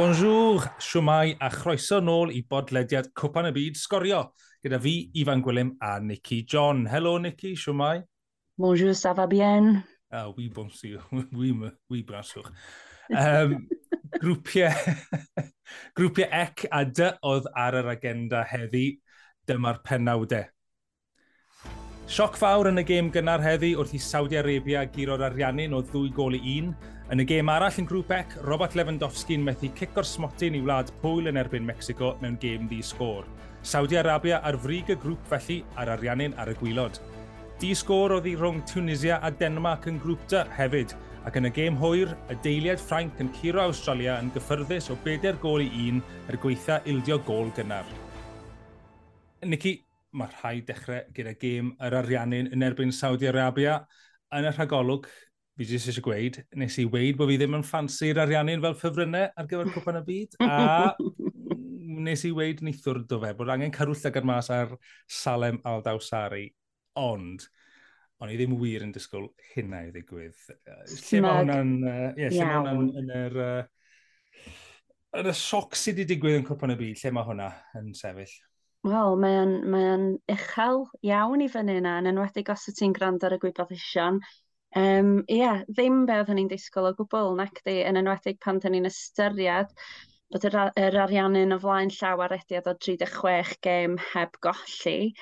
Bonjour, siwmai a chroeso nôl i bodlediad Cwpan y Byd Sgorio gyda fi, Ifan Gwilym a Nicky John. Helo Nicky, siwmai. Bonjour, ça va bien? Ah, oui, bonjour, oui, oui, braswch. Um, grwpiau, grwpiau ec a dy oedd ar yr agenda heddi, dyma'r penawdau. Sioc fawr yn y gêm gynnar heddi wrth i Saudi Arabia giro'r ariannu o ddwy gol i un, Yn y gêm arall yn grŵp ec, Robert Lewandowski yn methu cico'r smotyn i wlad pwyl yn erbyn Mexico mewn gêm ddi sgôr. Saudi Arabia ar frig y grŵp felly ar ariannu'n ar y gwylod. Di sgôr oedd hi rhwng Tunisia a Denmark yn grŵp dy hefyd, ac yn y gêm hwyr, y deiliad Ffrainc yn curo Australia yn gyffyrddus o bedair gol i un er gweitha ildio gol gynnar. Nicky, mae rhai dechrau gyda gêm yr ariannu'n yn erbyn Saudi Arabia. Yn y rhagolwg, fi jyst eisiau gweud, nes i weid bod fi ddim yn ffansi'r ariannu'n fel ffefrynnau ar gyfer cwpan y byd, a nes i weid nithwr do fe bod angen carwll ag ar mas ar Salem Aldawsari, ond o'n i ddim wir yn disgwyl hynna i ddigwydd. Lle mae hwnna'n... Ie, lle mae hwnna'n yn yr... Uh, yn y sioc sydd wedi digwydd yn cwpan y byd, lle mae hwnna yn sefyll? Wel, mae'n mae uchel iawn i fyny yna, yn enwedig os y ti'n gwrando ar y gwyboddision. Um, ia, ddim be oedden ni'n disgwyl o gwbl, nac di, yn enwedig pan dyn ni'n ystyried bod yr, yr ariannu'n o flaen llaw ar ediad o 36 gêm heb golli.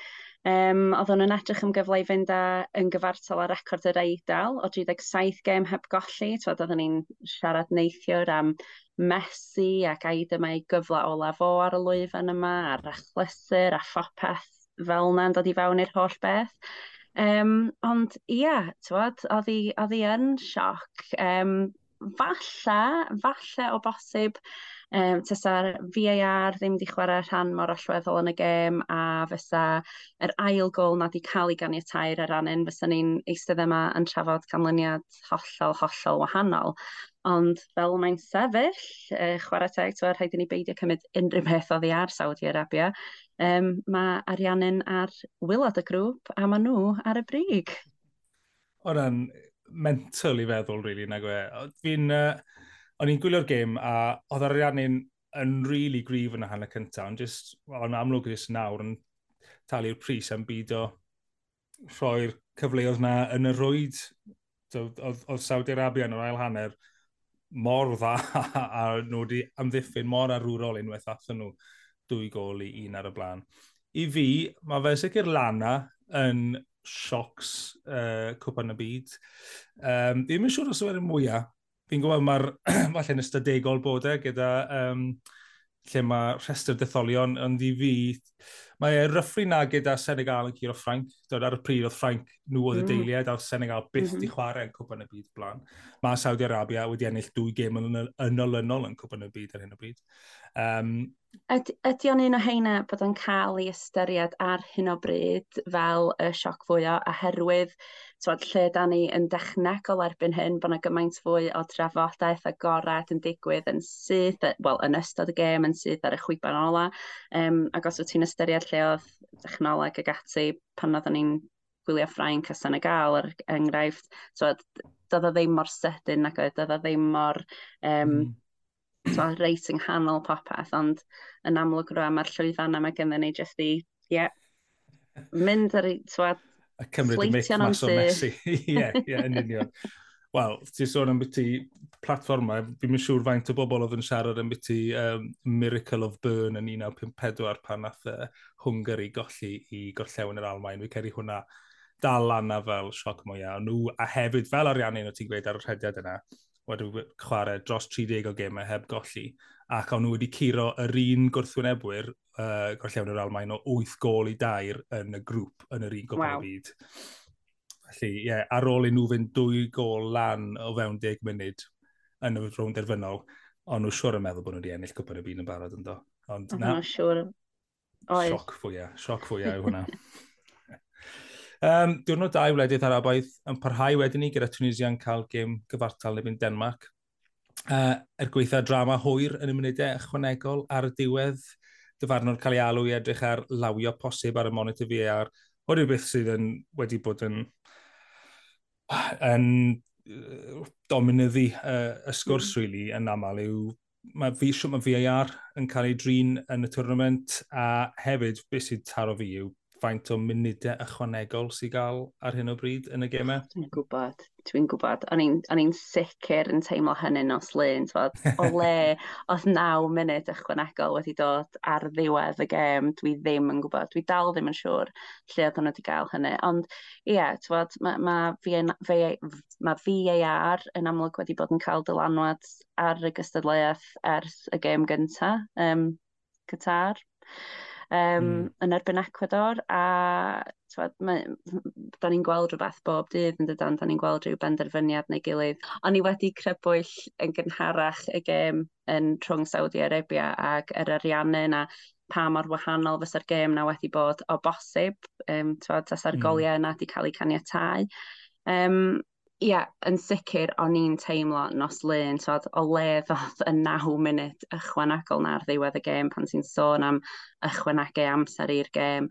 Um, oedden nhw'n edrych am gyfle i fynd â yn gyfartal ar record yr eidl o 37 gêm heb golli. Twod, oedden ni'n siarad neithiwr am Messi ac aid yma i gyfle olaf o ar y lwyfan yma, a'r achlysur a phopeth fel yna'n dod i fewn i'r holl beth. Um, ond ie, tywod, oedd hi yn sioc. Um, falle, falle o bosib Um, Tasa'r VAR ddim wedi chwarae rhan mor allweddol yn y gêm a fysa yr ail gol na wedi cael ei ganiatau'r ar anen, fysa ni'n eistedd yma yn trafod canlyniad hollol, hollol wahanol. Ond fel mae'n sefyll, uh, chwarae teg, ti'n rhaid i ni beidio cymryd unrhyw beth oddi ar Saudi Arabia, um, mae Ariannin ar wylod y grŵp a maen nhw ar y brig. O ran mental i feddwl, really, nag e. Fi'n... Uh o'n i'n gwylio'r gêm a oedd yr ariannu'n yn really grif yn y hanner cyntaf, ond jyst, well, yn amlwg jyst nawr yn talu'r pris am byd o rhoi'r cyfleoedd na yn y rwyd. Oedd Saudi Arabia yn yr ail hanner mor dda a nhw wedi amddiffyn mor arwrol unwaith athyn nhw dwy gol i un ar y blaen. I fi, mae fe sicr Lana yn siocs uh, cwpan y byd. Um, ddim yn siŵr os yw'r mwyaf, fi'n gwybod mae'r falle yn ystadegol bod e gyda um, lle mae rhestr detholion yn ddi fi. Mae e ryffru na gyda Senegal yn curo Ffranc. Dod ar y pryd oedd Ffranc nhw oedd y mm. deiliad, a Senegal byth mm -hmm. di mhm. chwarae yn cwpan y byd blaen. Mae Saudi Arabia wedi ennill dwy gêm yn, ynolynol yn cwpan y byd ar hyn o bryd. Um, Yd, ydy o'n un o heina bod yn cael ei ystyried ar hyn o bryd fel y sioc fwyo oherwydd twod, lle da ni yn dechnegol erbyn hyn bod yna gymaint fwy o trafodaeth a gorau yn digwydd yn syth, wel, yn ystod y gêm yn syth ar y chwiban ola. Um, ac os wyt ti'n ystyried lle oedd dechnoleg ag ati pan oedden ni'n gwylio ffrainc a san y gael er enghraifft, twod, doedd o ddim mor sydyn ac oedd, doedd o ddim mor um, mm so, reit yng nghanol popeth, ond yn amlwg rwa mae'r llwyfan yma gyda ni jyst i, ie, yeah, mynd ar ei, twad, A cymryd y mic mas o Messi. Ie, ie, yn union. Wel, ti sôn am byti platforma, fi'n mynd siŵr faint o bobl oedd yn siarad am byti um, Miracle of Burn yn 1954 pan nath uh, Hwngari golli i gorllewin yr Almain. Fi'n ceri hwnna dal lana fel sioc mwyaf. Nhw, a hefyd fel ariannu nhw ti'n gweud ar y rhediad yna, wedi chwarae dros 30 o gemau heb golli, ac o'n nhw wedi curo yr un gwrthwynebwyr uh, gollewn yr Almain o 8 gol i dair yn y grŵp yn yr un gobl wow. byd. Felly, ie, yeah, ar ôl i nhw fynd dwy gol lan o fewn 10 munud yn y rhwng derfynol, ond nhw siwr yn meddwl bod nhw wedi ennill gwybod y byd yn barod yn do. Ond na, siwr. Sure. Sioc fwyaf, sioc fwyaf yw hwnna. Um, diwrnod dau wledydd Arabaidd yn parhau wedyn ni gyda Tunisia'n cael gêm gyfartal neu fynd Denmark. Uh, er gweitha drama hwyr yn y munudau ychwanegol ar y diwedd, dyfarnwr cael ei alw i edrych ar lawio posib ar y monitor VAR. Oedd yw beth sydd yn, wedi bod yn, yn dominyddu uh, y sgwrs mm. really, yn aml yw mae fi siwr mae VAR yn cael ei drin yn y tournament a hefyd beth sydd taro fi yw faint o munudau ychwanegol sy'n gael ar hyn o bryd yn y gemau? Dwi'n gwybod, dwi'n gwybod. O'n i'n sicr yn teimlo hynny nos lyn, o le oedd 9 munud ychwanegol wedi dod ar ddiwedd y gem, dwi ddim yn gwybod, dwi dal ddim yn siŵr lle oedd nhw wedi gael hynny. Ond ie, yeah, bod, mae ma, ma VAR yn amlwg wedi bod yn cael dylanwad ar y gystadleuaeth ers y gem gyntaf, um, Qatar um, mm. yn erbyn Ecuador a da ni'n gweld rhywbeth bob dydd yn dydan, da ni'n gweld rhyw benderfyniad neu gilydd. O'n i wedi crybwyll yn gynharach y gêm yn rhwng Saudi Arabia ac yr ariannu yna pa mor wahanol fysa'r gêm na wedi bod o bosib, um, twad, tas hmm. ar mm. goliau yna wedi cael eu caniatau. Um, ia, yn sicr o'n i'n teimlo nos lun, tod, o leddodd y 9 munud ychwanegol na'r ddiwedd y gêm pan ti'n sôn am ychwanegu amser i'r gêm.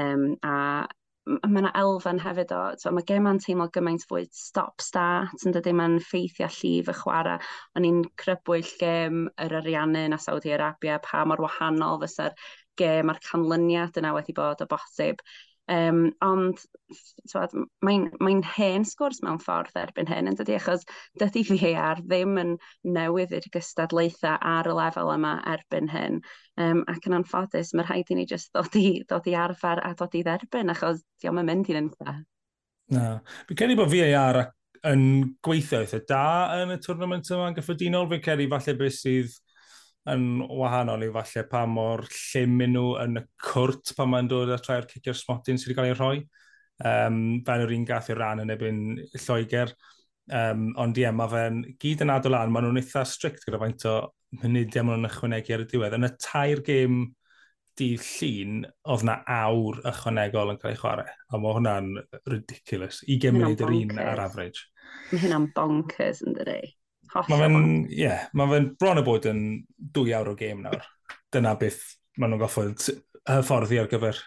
Um, a mae yna elfen hefyd o, so, mae gêm yn teimlo gymaint fwy stop-start, yn dydy mae'n ffeithio llif y chwarae. O'n i'n crybwyll gêm yr Ariannu na Saudi Arabia, pa mor wahanol fysa'r gêm a'r canlyniad yna wedi bod o bosib. Um, ond mae'n mae hen sgwrs mewn ffordd erbyn hyn yn dydy, achos dydy VAR ddim yn newydd i'r gystadlaethau ar y lefel yma erbyn hyn. Um, ac yn anffodus, mae rhaid i ni jyst dod i, dod i arfer a dod i dderbyn, achos diolch yn mynd i'n ynta. Na. Fi'n credu bod VAR yn gweithio eitha da yn y twrnament yma yn gyffredinol. Fi'n credu falle beth sydd yn wahanol i falle pa mor llym maen nhw yn y cwrt pan mae'n dod â trai'r cicio'r smotyn sydd wedi cael ei rhoi. Um, fe'n yr un gath i'r ran yn ebyn Lloegr. Um, ond ie, mae fe'n gyd yn adol an, maen nhw'n eitha strict gyda faint o munudiau maen nhw'n ychwanegu ar y diwedd. Yn y tair gêm dydd llun, oedd na awr ychwanegol yn cael ei chwarae. A mae hwnna'n ridiculous. 20 munud yr un ar average. Mae hynna'n bonkers yn dydi. Mae fe'n, ie, yeah, mae fe'n bron y bod yn dwy awr o gêm nawr. Dyna beth maen nhw'n goffod hyfforddi ar gyfer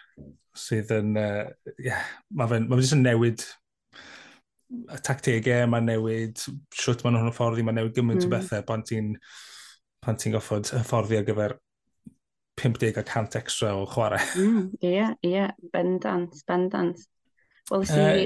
sydd yn, uh, yeah, mae fe'n ma fe yn newid y tactegau, mae'n newid siwt maen nhw'n hyfforddi, mae'n newid gymaint mm. o hmm. bethau pan ti'n pan ti'n goffod hyfforddi ar gyfer 50 a 100 extra o chwarae. Hmm, ie, mm, yeah, ie, yeah, bendant, bendant. Wel, si uh,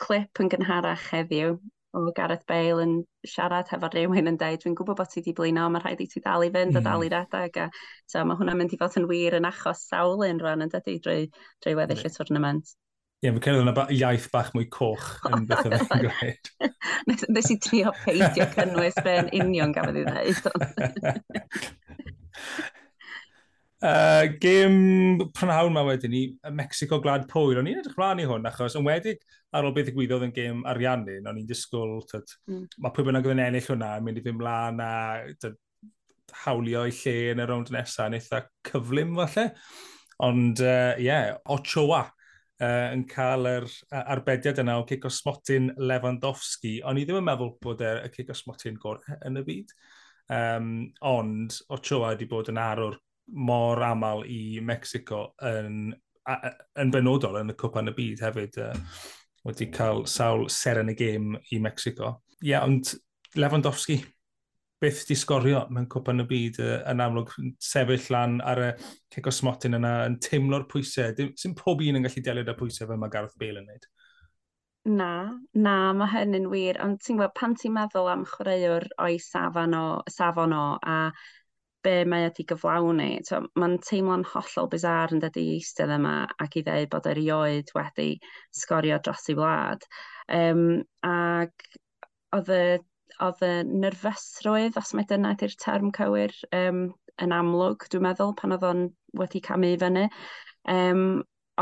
clip yn gynharach heddiw o Gareth Bale yn siarad hefo rhywun yn dweud, dwi'n gwybod bod ti wedi blino, mae rhaid i ti dal i fynd mm. a dal hmm. i redeg. A, so mae hwnna'n mynd i fod yn wir yn achos sawl un rhan yn dydy drwy, drwy weddill y tournament. Ie, yeah, mae'n cynnig yna iaith bach mwy coch yn beth yma'n gweud. Nes i trio peidio cynnwys be'n union gafodd i ddweud. Uh, gym prynhawn mae wedyn ni, Mexico Glad Pwyl. O'n i'n edrych mlaen i hwn, achos yn wedig ar ôl beth y gwyddoedd yn gym ariannu, o'n i'n disgwyl, tyd, mm. mae pwy bynnag yn ennill hwnna, mynd i ddim mlaen a tyd, hawlio i lle yn y rownd nesaf, yn eitha cyflym falle. Ond, ie, uh, yeah, Ochoa uh, yn cael yr arbediad yna o cic osmotin Lewandowski. O'n i ddim yn meddwl bod e, y cic osmotin gorau yn y byd. Um, ond Ochoa wedi bod yn arwr mor aml i Mexico yn, a, yn benodol yn y cwpa yn y byd hefyd uh, wedi cael sawl ser yn y gêm i Mexico. Ie, yeah, ond Lewandowski, beth di sgorio mewn cwpa yn y byd uh, yn amlwg sefyll lan ar y cico smotyn yna yn teimlo'r pwysau. Sy'n pob un yn gallu delio â pwysau fe mae Gareth Bale yn gwneud. Na, na, mae hynny'n wir. Ond ti'n gwybod, pan ti'n meddwl am chwaraewr o'i safon o, safon o a be mae wedi gyflawni. So, Mae'n teimlo'n hollol bizar yn dydi i eistedd yma ac i ddweud bod erioed wedi sgorio dros i wlad. Um, ac oedd y oedd y nerfysrwydd, os mae dyna ydy'r term cywir, um, yn amlwg, dwi'n meddwl, pan oedd o'n wedi camu i fyny. Um,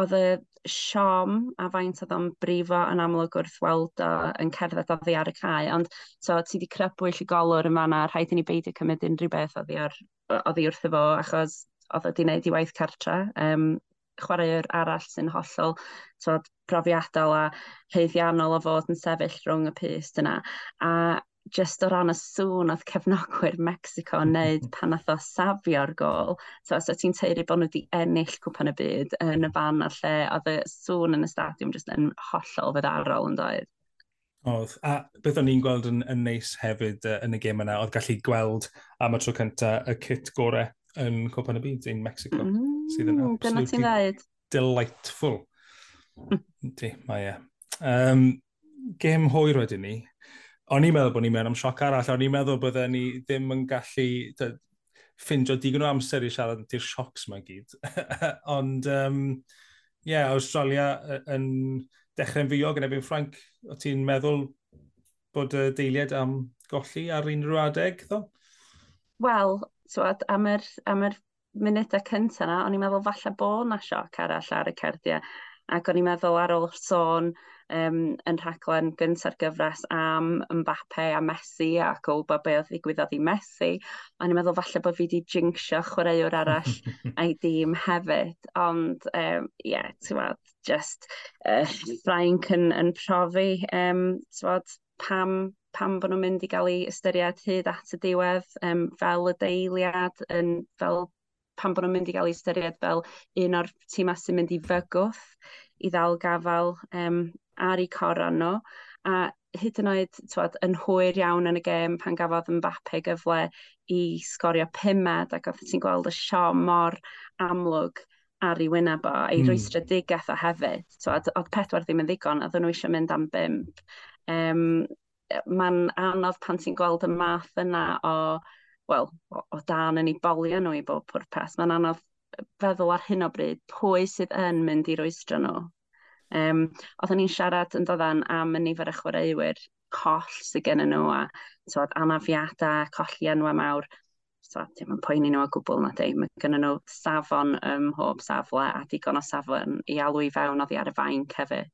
oedd y siom a faint oedd o'n brifo yn amlwg wrth weld o yn cerdded oddi ar y cae, ond so ti wedi crybwyll i golwr yn fanna, rhaid i ni beidio cymryd unrhyw beth oddi, ar, oddi wrth efo, achos oedd wedi gwneud i waith cartra. Um, chwaraewr arall sy'n hollol tywed, profiadol a rheiddiannol o fod yn sefyll rhwng y pist yna. A just o ran y sŵn oedd cefnogwyr Mexico yn neud mhm. pan nath o safio'r gol. So, so ti'n teiri bod nhw wedi ennill cwpan y byd yn y fan a'r lle, oedd y sŵn yn y stadiwm just yn hollol feddarol yn doedd. Oedd, a beth o'n i'n gweld yn, yn neis hefyd uh, yn y gêm yna, oedd gallu gweld am y tro cyntaf y cit gorau yn Copan y Byd yn Mexico. Mm, sydd yn mm, absolutely delightful. Mm. Di, mae e. Um, gêm hwyr wedyn ni. O'n i'n meddwl bod ni'n mewn am sioc arall, o'n i'n meddwl bod ni ddim yn gallu ffindio digon o amser i siarad di'r siocs yma gyd. Ond, ie, um, yeah, Australia yn dechrau'n fiog yn ebyn Ffranc, o ti'n meddwl bod y deiliad am golli ar unrhyw adeg, ddo? Wel, twad, am yr, am yr munudau cyntaf yna, o'n i'n meddwl falle bod na sioc arall ar y cerdiau. Ac o'n i'n meddwl ar ôl sôn um, yn rhaglen gyntaf gyfres am Mbappe a Messi ac o ba be oedd ddigwyddodd i Messi. A ni'n meddwl falle bod fi wedi jinxio chwaraewr arall a'i dîm hefyd. Ond, ie, um, yeah, ti'n wad, just uh, Frank yn, yn profi, um, ti'n pam pam bod nhw'n mynd i gael ei ystyried hyd at y diwedd um, fel y deiliad, yn, fel pan bod nhw'n mynd i gael ei ystyried fel un o'r tîmau sy'n mynd i fygwth i ddal gafel um, ar eu coron nhw, a hyd yn oed twad, yn hwyr iawn yn y gêm pan gafodd yn Mbappe gyfle i sgorio pumed ac oedd ti'n gweld y sio mor amlwg ar ei wyneb o, ei mm. rwystredigaeth o hefyd. Twad, oedd pedwar ddim yn ddigon, oedd nhw eisiau mynd am bimp. Um, Mae'n anodd pan ti'n gweld y math yna o, wel, o, o dan yn ei bolio nhw i bob pwrpas. Mae'n anodd feddwl ar hyn o bryd pwy sydd yn mynd i rwystro nhw. Um, oedden ni'n siarad yn doddan am y nifer y chwaraewyr coll sydd gen nhw a tywed, anafiadau, colli enwau mawr. So, dim yn poeni nhw o gwbl na di. Mae gen nhw safon ym mhob safle a digon o safon i alw i fewn oddi ar y fain cefyd.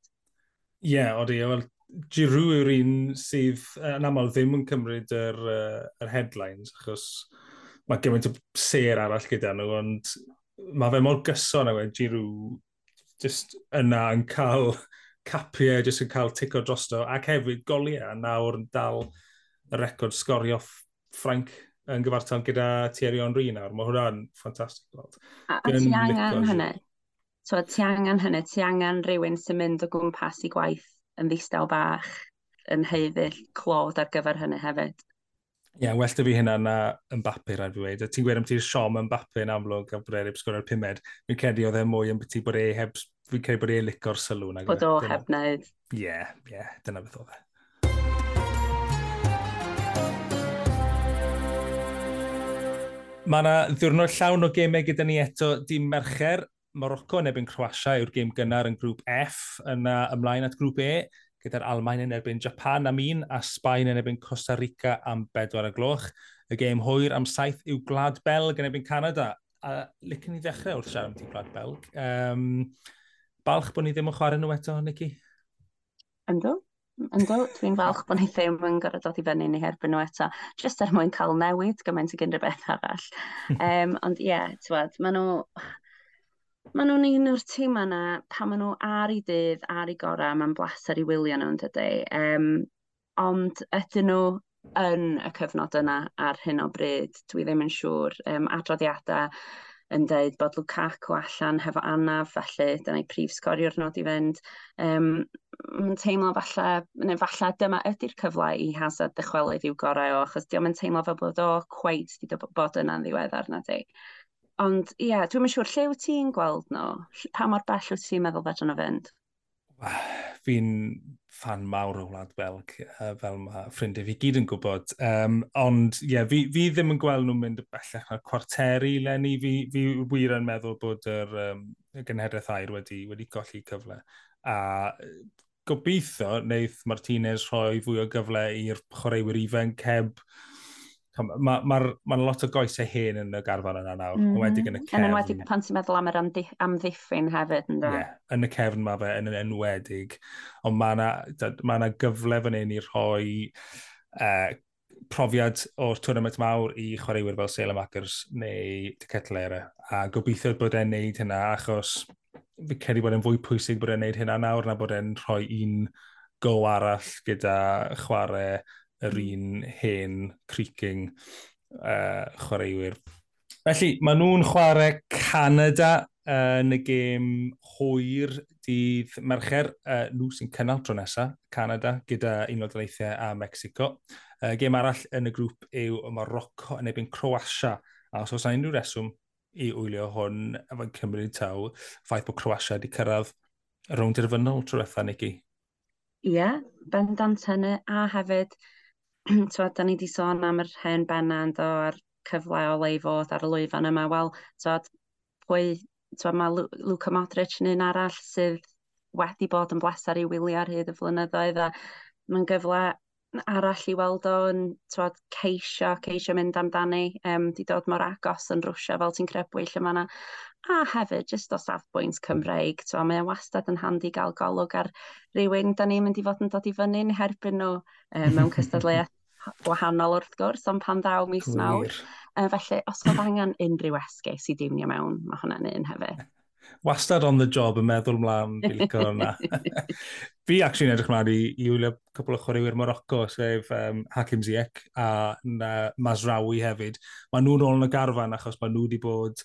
Ie, yeah, oeddi. Wel, Giroux yw'r un sydd yn aml ddim yn cymryd yr, uh, yr headlines, achos mae gymaint o ser arall gyda nhw, ond mae fe mor gyson a wedi Giroux just yna yn cael capiau, just yn cael tico drosto, ac hefyd goliau nawr yn dal y record sgorio Frank yn gyfartal gyda Thierry Henry nawr. Mae hwnna'n ffantastig gweld. A, a ti angen hynny? So, ti angen hynny, ti angen rhywun sy'n mynd o gwmpas i gwaith yn ddistaw bach yn heiddill clod ar gyfer hynny hefyd. Ie, yeah, well da fi hynna na yn bapu, rhaid fi wedi. Ti'n gweud am ti'r siom yn bapu yn amlwg a bod e heb sgwrdd pumed. Fi'n credu oedd e mwy yn beth bod e heb... Fi'n credu bod e licor sylw. Na, Bod e. o heb wneud. Ie, yeah, ie, yeah, dyna beth oedd e. Mae yna ddiwrnod llawn o gemau gyda ni eto dim mercher. Morocco yn ebyn Croatia yw'r gêm gynnar yn grŵp F yna ymlaen at grŵp E gyda'r Almain yn erbyn Japan am un a Sbaen yn erbyn Costa Rica am bedwar y gloch. Y gêm hwyr am saith yw Glad Belg yn erbyn Canada. A licen ni ddechrau wrth siarad am ti Glad Belg. Um, balch bod ni ddim yn chwarae nhw eto, Nicky? Ynddo. Ynddo, dwi'n falch bod ni ddim yn gorau dod i fyny ni herbyn nhw eto, just er mwyn cael newid gymaint o unrhyw beth arall. um, ond ie, yeah, ti'n maen nhw, Maen nhw'n un o'r tîm yna pan maen nhw ar ei dydd, ar ei gorau, mae'n blaser i wylio nhw'n dydy. Um, ond ydyn nhw yn y cyfnod yna ar hyn o bryd, dwi ddim yn siŵr. Um, adroddiadau yn dweud bod Lukaku allan hefo anaf, felly dyna'i prif sgoriwr nod i fynd. Um, mae'n teimlo falle, neu falle dyma ydy'r cyfle i hasad dychwelyd i'w gorau o, achos diolch yn teimlo fel bod o cweit wedi bod yna'n ddiweddar na di. Ond ie, yeah, dwi'n siŵr, lle wyt ti'n gweld nhw? Pa mor bell wyt ti'n meddwl fedrwn nhw fynd? Fi'n fan mawr o Wlad Belg, fel mae ffrindiau fi gyd yn gwybod. Um, ond ie, yeah, fi, fi ddim yn gweld nhw'n mynd bellach na'r cwarteri lenni. Fi, fi wir yn meddwl bod yr um, gynhedreth air wedi, wedi golli cyfle. A gobeithio wneith Martinez rhoi fwy o gyfle i'r chwaraewyr ifanc heb Mae'r ma, ma, lot o goesau hen yn y garfan yna nawr, mm-hmm. mm. wedi yn y cefn. Yn enwedig pan ti'n meddwl am yr amddiffyn hefyd, ynddo? Ie, yeah, yn y cefn mae fe, yn enwedig. Ond mae yna ma gyfle fan hyn i rhoi uh, profiad o'r tournament mawr i chwaraewyr fel Sailmakers neu Ticetlera. A gobeithio bod e'n neud hynna, achos fi credu bod e'n fwy pwysig bod e'n neud hynna nawr na bod e'n rhoi un go arall gyda chwarae yr un hen creaking uh, chwaraewyr. Felly, maen nhw'n chwarae Canada yn y gêm hwyr dydd Mercher. Uh, nhw sy'n cynnal tro nesaf, Canada, gyda Unol Daleithiau a Mexico. Uh, gêm arall yn y grŵp yw Morocco yn ebyn Croatia. A os oes unrhyw reswm i wylio hwn, efo'n cymryd taw, ffaith bod Croatia wedi cyrraedd rownd i'r fynol trwy'r ethau, Nicky. Ie, yeah, bendant hynny, a hefyd t'wod, da ni wedi sôn am yr hen bennand o'r cyfle o le i fod ar y lwyfan yma. Wel, t'wod, pwy, t'wod, mae Luca Modric yn un arall sydd wedi bod yn blesar i wylio ar hyd y flynyddoedd a mae'n gyfle arall i weld o'n twod, ceisio, ceisio mynd amdani, um, di dod mor agos yn rwsio fel ti'n crebwyll yma yna. A hefyd, jyst o safbwynt Cymreig, twa, mae e wastad yn handi gael golwg ar rywun da ni'n mynd i fod yn dod i fyny'n herbyn nhw um, mewn cystadleuaeth gwahanol wrth gwrs, ond pan ddaw mis Gwir. mawr. Uh, felly, os oedd angen unrhyw esgus i diwnio mewn, mae hwnna'n un hefyd. Wastad on the job yn meddwl mlaen, fi licio hwnna. fi actually yn edrych mlaen i, i wylio cwbl o chwaraewyr Morocco, sef um, Hakim Ziyech a na, Mazrawi hefyd. Mae nhw'n ôl yn y garfan achos mae nhw wedi bod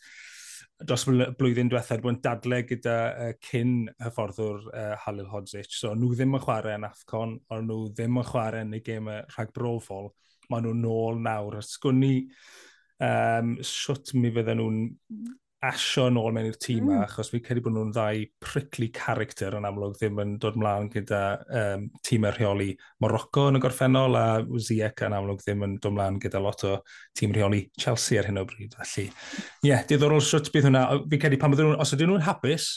dros blwyddyn diwethaf bod yn dadle gyda uh, cyn hyfforddwr uh, Halil Hodzic. So nhw ddim yn chwarae yn Afcon, ond nhw ddim yn chwarae yn y rhag brofol. Maen nhw'n nôl nawr. Sgwn ni um, siwt mi fydden nhw'n asio yn ôl mewn i'r tîm mm. achos fi'n credu bod nhw'n ddau prickly character yn amlwg ddim yn dod mlaen gyda um, tîmau rheoli Morocco yn y gorffennol a Ziek yn amlwg ddim yn dod mlaen gyda lot o tîm rheoli Chelsea ar hyn o bryd. Felly, ie, yeah, diddorol swt bydd hwnna. Fi'n credu pan byddwn nhw'n, os ydyn nhw'n hapus,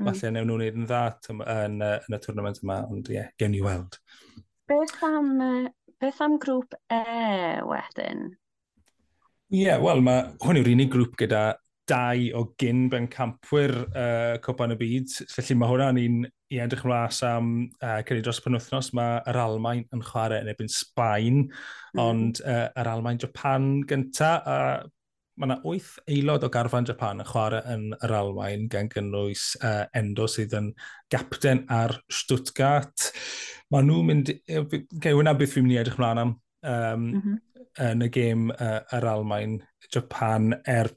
mm. falle newn nhw'n neud yn dda yn, yn, yn, y tournament yma, ond ie, yeah, gen i weld. Beth am, beth am grŵp E wedyn? Ie, yeah, wel, mae hwn yw'r unig grŵp gyda dau o gyn ben campwyr uh, Copan y Byd. Felly mae hwnna'n un i edrych mlas am uh, cynnig dros penwthnos. Mae yr Almain yn chwarae yn ebyn Sbaen, mm. ond uh, yr Almain Japan gynta, a uh, mae yna wyth aelod o garfan Japan yn chwarae yn yr Almain gan gynnwys uh, Endo sydd yn gapten ar Stuttgart. Mae nhw'n mynd... Okay, Wna beth fi'n mynd i edrych mlaen am um, mm -hmm. yn y gêm uh, yr Almain Japan er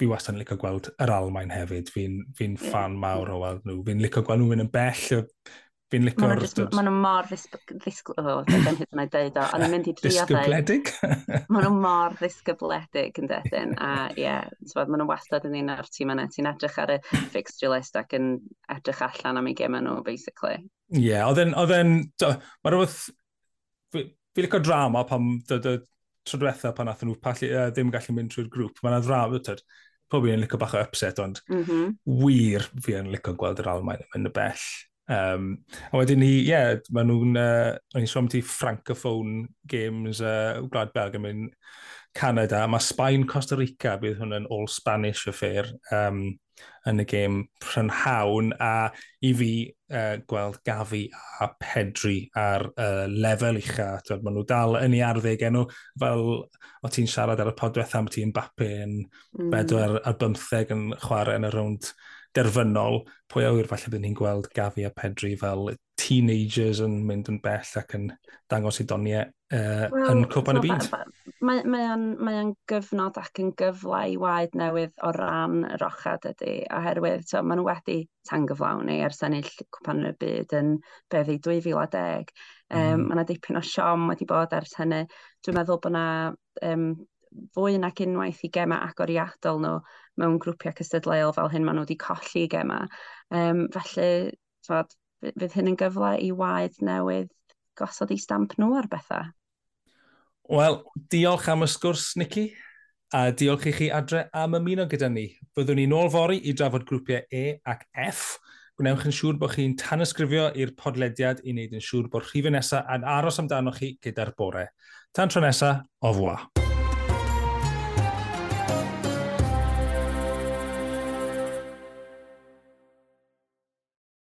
fi wastad yn licio gweld yr Almain hefyd. Fi'n fi, n, fan mawr o weld nhw. Fi'n licio gweld nhw mynd yn bell. Fi'n licio... Maen nhw mor ddisgybledig. Ond yn mynd i drio Disgybledig? Maen nhw mor ddisgybledig yn dydyn. A ie, yeah, maen nhw wastad yn un o'r tîm yna. Ti'n edrych ar y fixture list ac yn edrych allan am ei gym nhw, basically. Ie, yeah, oedd e'n... Mae rhywbeth... Fi'n licio drama pam Tro trydwetha pan athyn nhw, pallu, uh, ddim gallu mynd trwy'r grŵp. Mae'n ddrama, pobl yn licio bach o upset, ond mm -hmm. wir fi yn licio gweld yr Almain yn y bell. Um, a wedyn ni, ie, yeah, maen nhw'n, uh, o'n i'n sôn ti francophone games uh, Gwlad Belg yn mynd Canada, mae Sbaen Costa Rica bydd hwn yn all Spanish affair. Um, yn y gêm prynhawn a i fi uh, gweld Gafi a Pedri ar uh, lefel ucha. Maen nhw dal yn ei arddeg enw fel o ti'n siarad ar y podweth am ti'n bapu yn mm. bedwar ar 15 yn chwarae yn y rownd derfynol. Pwy awyr falle bydd ni'n gweld Gafi a Pedri fel teenagers yn mynd yn bell ac yn dangos i doniau uh, well, yn cwpan y byd. Mae, mae, o'n, mae o'n gyfnod ac yn gyfle i waed newydd o ran yr ochad ydy, oherwydd so, maen nhw wedi tangyflawni ers ennill cwpan y byd yn beddi 2010. Um, mm. Mae yna dipyn o siom wedi bod ers hynny. Dwi'n meddwl bod yna um, fwy nag unwaith i gema agoriadol nhw mewn grwpiau cystadleuol fel hyn maen nhw wedi colli gema. Um, felly, tfod, fydd hyn yn gyfle i waed newydd gosod eu stamp nhw ar bethau. Wel, diolch am y sgwrs, Nicky. A diolch i chi adre am ymuno gyda ni. Byddwn ni nôl fori i drafod grwpiau E ac F. Gwnewch yn siŵr bod chi'n tanysgrifio i'r podlediad i wneud yn siŵr bod rhifau nesaf yn aros amdano chi gyda'r bore. Tan tro nesaf, o fwa.